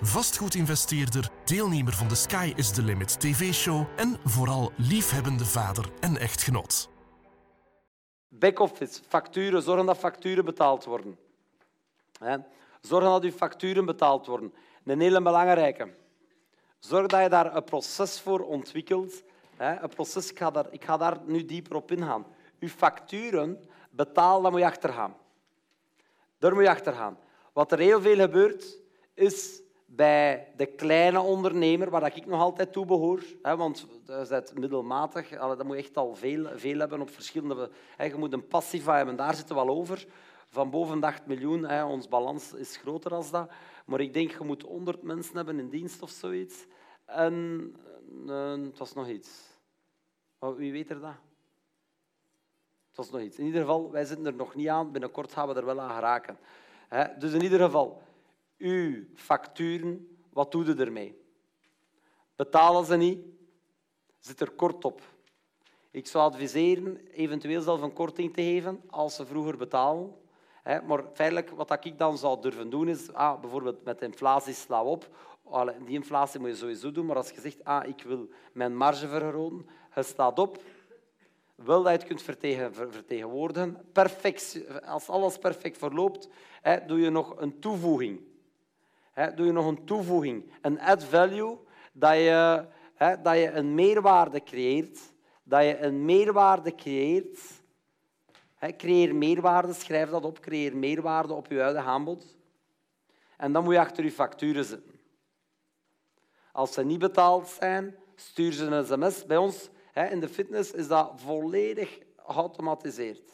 vastgoedinvesteerder, deelnemer van de Sky is the Limit TV-show en vooral liefhebbende vader en echtgenoot. Back-office, facturen, zorgen dat facturen betaald worden. Hè? Zorg dat uw facturen betaald worden. Een hele belangrijke. Zorg dat je daar een proces voor ontwikkelt. Een proces, ik ga, daar, ik ga daar nu dieper op ingaan. Uw facturen betaal, daar moet je achtergaan. Daar moet je achtergaan. Wat er heel veel gebeurt, is bij de kleine ondernemer, waar ik nog altijd toe behoor, want je bent middelmatig, dat moet je echt al veel, veel hebben op verschillende... Je moet een passiva hebben, daar zitten we wel over van boven de 8 miljoen. Hè, ons balans is groter dan dat. Maar ik denk, je moet 100 mensen hebben in dienst of zoiets. En uh, het was nog iets. Maar wie weet er dat? Het was nog iets. In ieder geval, wij zitten er nog niet aan. Binnenkort gaan we er wel aan geraken. Hè? Dus in ieder geval, uw facturen, wat doe je ermee? Betalen ze niet? Zit er kort op. Ik zou adviseren eventueel zelf een korting te geven als ze vroeger betalen. Maar feitelijk, wat ik dan zou durven doen, is ah, bijvoorbeeld met inflatie sla op. Die inflatie moet je sowieso doen, maar als je zegt, ah, ik wil mijn marge vergroten, je staat op, wil dat je het kunt vertegenwoordigen. Perfect, als alles perfect verloopt, doe je nog een toevoeging. Doe je nog een toevoeging, een add value, dat je, dat je een meerwaarde creëert, dat je een meerwaarde creëert creëer meerwaarde, schrijf dat op. Creëer meerwaarde op je huidige aanbod. En dan moet je achter je facturen zitten. Als ze niet betaald zijn, stuur ze een sms. Bij ons in de fitness is dat volledig geautomatiseerd.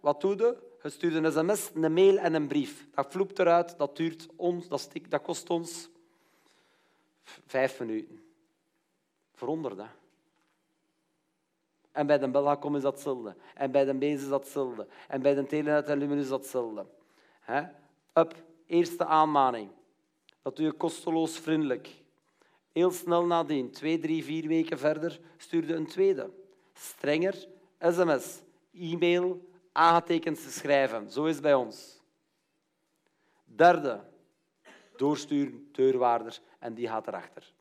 Wat doe je? Je stuurt een sms, een mail en een brief. Dat vloept eruit, dat duurt ons, dat, dat kost ons vijf minuten. Veronder dat. En bij de Belgacom is dat hetzelfde. En bij de Beens is dat hetzelfde. En bij de Telenet en Lumen is dat hetzelfde. Up, eerste aanmaning. Dat doe je kosteloos vriendelijk. Heel snel nadien, twee, drie, vier weken verder, stuurde een tweede. Strenger, sms, e-mail, aangetekend te schrijven. Zo is het bij ons. Derde, doorsturen, deurwaarder, en die gaat erachter.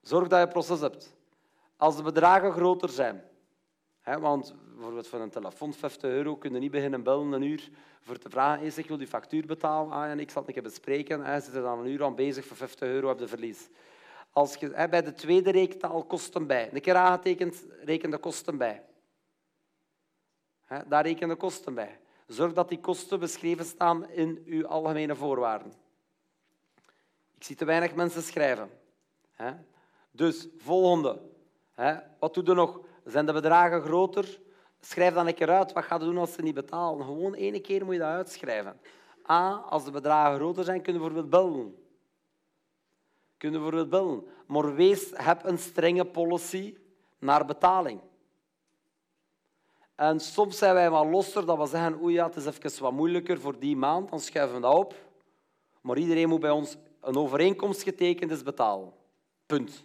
Zorg dat je proces hebt. Als de bedragen groter zijn, hè, want bijvoorbeeld voor een telefoon 50 euro kun je niet beginnen bellen een uur voor te vragen, eens, ik wil die factuur betalen, ah, en ik zal het een bespreken, hè, zit er dan een uur aan bezig voor 50 euro op verlies. Als je, hè, bij de tweede rekent al kosten bij. Een keer aangetekend, reken de kosten bij. Daar reken de kosten bij. Zorg dat die kosten beschreven staan in uw algemene voorwaarden. Ik zie te weinig mensen schrijven. Dus, volgende. Wat doe je nog? Zijn de bedragen groter? Schrijf dan een keer uit. Wat ga je doen als ze niet betalen? Gewoon één keer moet je dat uitschrijven. A, als de bedragen groter zijn, kunnen we bijvoorbeeld bellen. Kunnen we bijvoorbeeld bellen. Maar wees, heb een strenge policy naar betaling. En soms zijn wij wat losser dat we zeggen, oei ja, het is even wat moeilijker voor die maand, dan schuiven we dat op. Maar iedereen moet bij ons een overeenkomst getekend is betalen. Punt.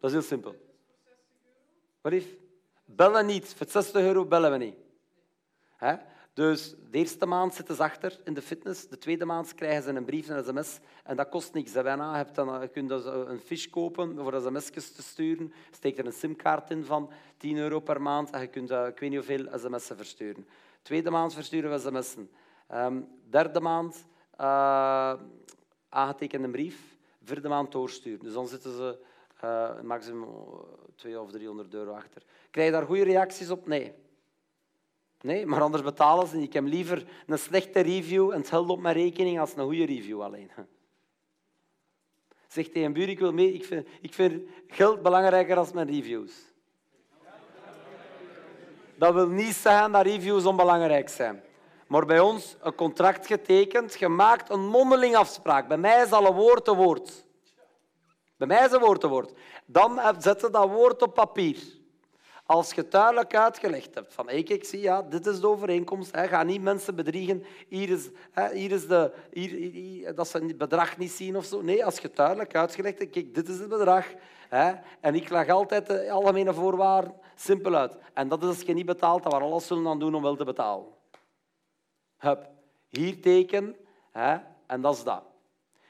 Dat is heel simpel. Wat? Bellen niet. Voor 60 euro bellen we niet. Dus de eerste maand zitten ze achter in de fitness. De tweede maand krijgen ze een brief en een sms. En dat kost niks. Bijna. Je, dan, je kunt dus een fish kopen voor sms'jes te sturen. Steek er een simkaart in van 10 euro per maand. En je kunt uh, ik weet niet hoeveel sms'en versturen. Tweede maand versturen we sms'en. Um, derde maand uh, aangetekende brief. Vierde maand doorsturen. Dus dan zitten ze uh, maximum 200 of 300 euro achter. Krijg je daar goede reacties op? Nee. Nee, maar anders betalen ze niet. Ik heb liever een slechte review en het geld op mijn rekening als een goede review alleen. Zeg tegen een buur, ik wil mee. Ik vind, ik vind geld belangrijker dan mijn reviews. Dat wil niet zeggen dat reviews onbelangrijk zijn. Maar bij ons een contract getekend, gemaakt, een mondeling afspraak. Bij mij is alle woord te woord. Bij mij is een woord een woord. Dan zet je dat woord op papier. Als je duidelijk uitgelegd hebt van hey, ik zie, ja, dit is de overeenkomst, hè, ga niet mensen bedriegen, hier is, hè, hier is de, dat ze het bedrag niet zien of zo. Nee, als je duidelijk uitgelegd hebt, kijk, dit is het bedrag hè, en ik leg altijd de algemene voorwaarden simpel uit. En dat is als je niet betaalt, dan we alles zullen aan doen om wel te betalen. Hup, hier teken hè, en dat is dat.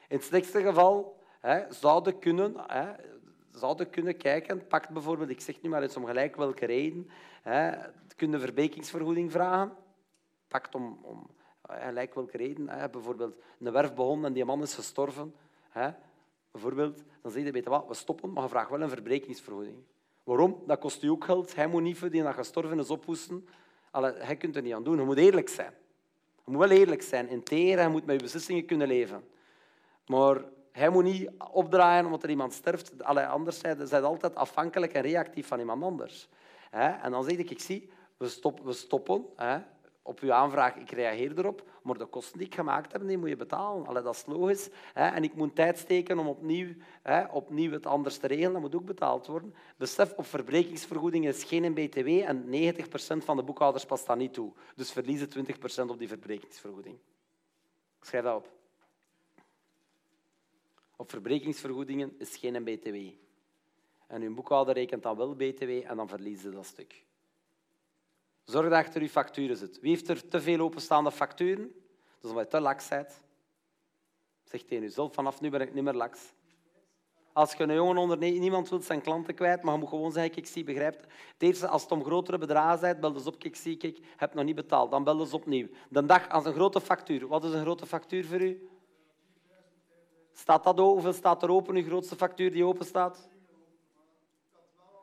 In het slechtste geval hè, zouden kunnen, hè, zouden kunnen kijken, pakt bijvoorbeeld, ik zeg nu maar eens om gelijk welke reden, hè, kunnen verbekingsvergoeding vragen. Pakt om, om gelijk welke reden. Hè, bijvoorbeeld een werf begonnen en die man is gestorven. Hè, bijvoorbeeld, dan zeg je, je wat, we stoppen, maar je vraagt wel een verbrekingsvergoeding. Waarom? Dat kost u ook geld. Hij moet niet voor die dat gestorven is ophoesten. Allee, hij kunt er niet aan doen. Je moet eerlijk zijn. Je moet wel eerlijk zijn, integer. Hij moet met je beslissingen kunnen leven. Maar hij moet niet opdraaien omdat er iemand sterft. Allee, anders zijn ze altijd afhankelijk en reactief van iemand anders. En dan zeg ik, ik zie, we, we stoppen op uw aanvraag, ik reageer erop, maar de kosten die ik gemaakt heb, die moet je betalen. Allee, dat is logisch. En ik moet tijd steken om opnieuw, opnieuw het anders te regelen. Dat moet ook betaald worden. Besef, op verbrekingsvergoeding is geen BTW en 90% van de boekhouders past dat niet toe. Dus verliezen 20% op die verbrekingsvergoeding. Schrijf dat op. Op verbrekingsvergoedingen is geen BTW. En uw boekhouder rekent dan wel BTW en dan verliezen ze dat stuk. Zorg dat achter uw facturen zit. Wie heeft er te veel openstaande facturen? Dat is omdat je te laks bent. Zeg tegen jezelf, vanaf nu ben ik niet meer laks. Als je een jongen ondernemer, niemand wil zijn klanten kwijt, maar je moet gewoon zeggen, ik zie, begrijpt. Het als het om grotere bedragen gaat, bel dus op, ik zie, ik heb nog niet betaald. Dan bel dus opnieuw. De dag als een grote factuur. Wat is een grote factuur voor u? Staat dat Hoeveel staat er open, uw grootste factuur die open staat?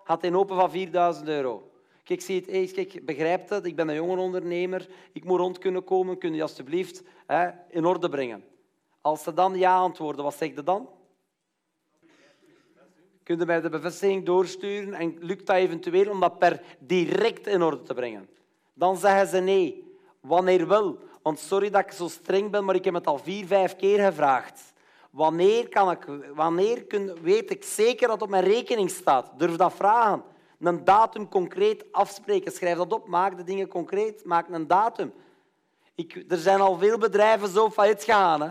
Had een open van 4000 euro. Kijk, zie het eens, kijk, begrijp het, ik ben een jonge ondernemer, ik moet rond kunnen komen, kun je alsjeblieft hè, in orde brengen. Als ze dan ja antwoorden, wat zeg je dan? Kun je mij de bevestiging doorsturen en lukt dat eventueel om dat per direct in orde te brengen? Dan zeggen ze nee. Wanneer wel? Want sorry dat ik zo streng ben, maar ik heb het al vier, vijf keer gevraagd. Wanneer, kan ik, wanneer kun, weet ik zeker dat het op mijn rekening staat? Durf dat vragen. Een datum concreet afspreken. Schrijf dat op. Maak de dingen concreet. Maak een datum. Ik, er zijn al veel bedrijven zo failliet gegaan. Hè?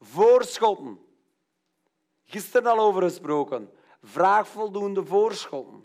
Voorschotten. Gisteren al over gesproken. Vraag voldoende voorschotten.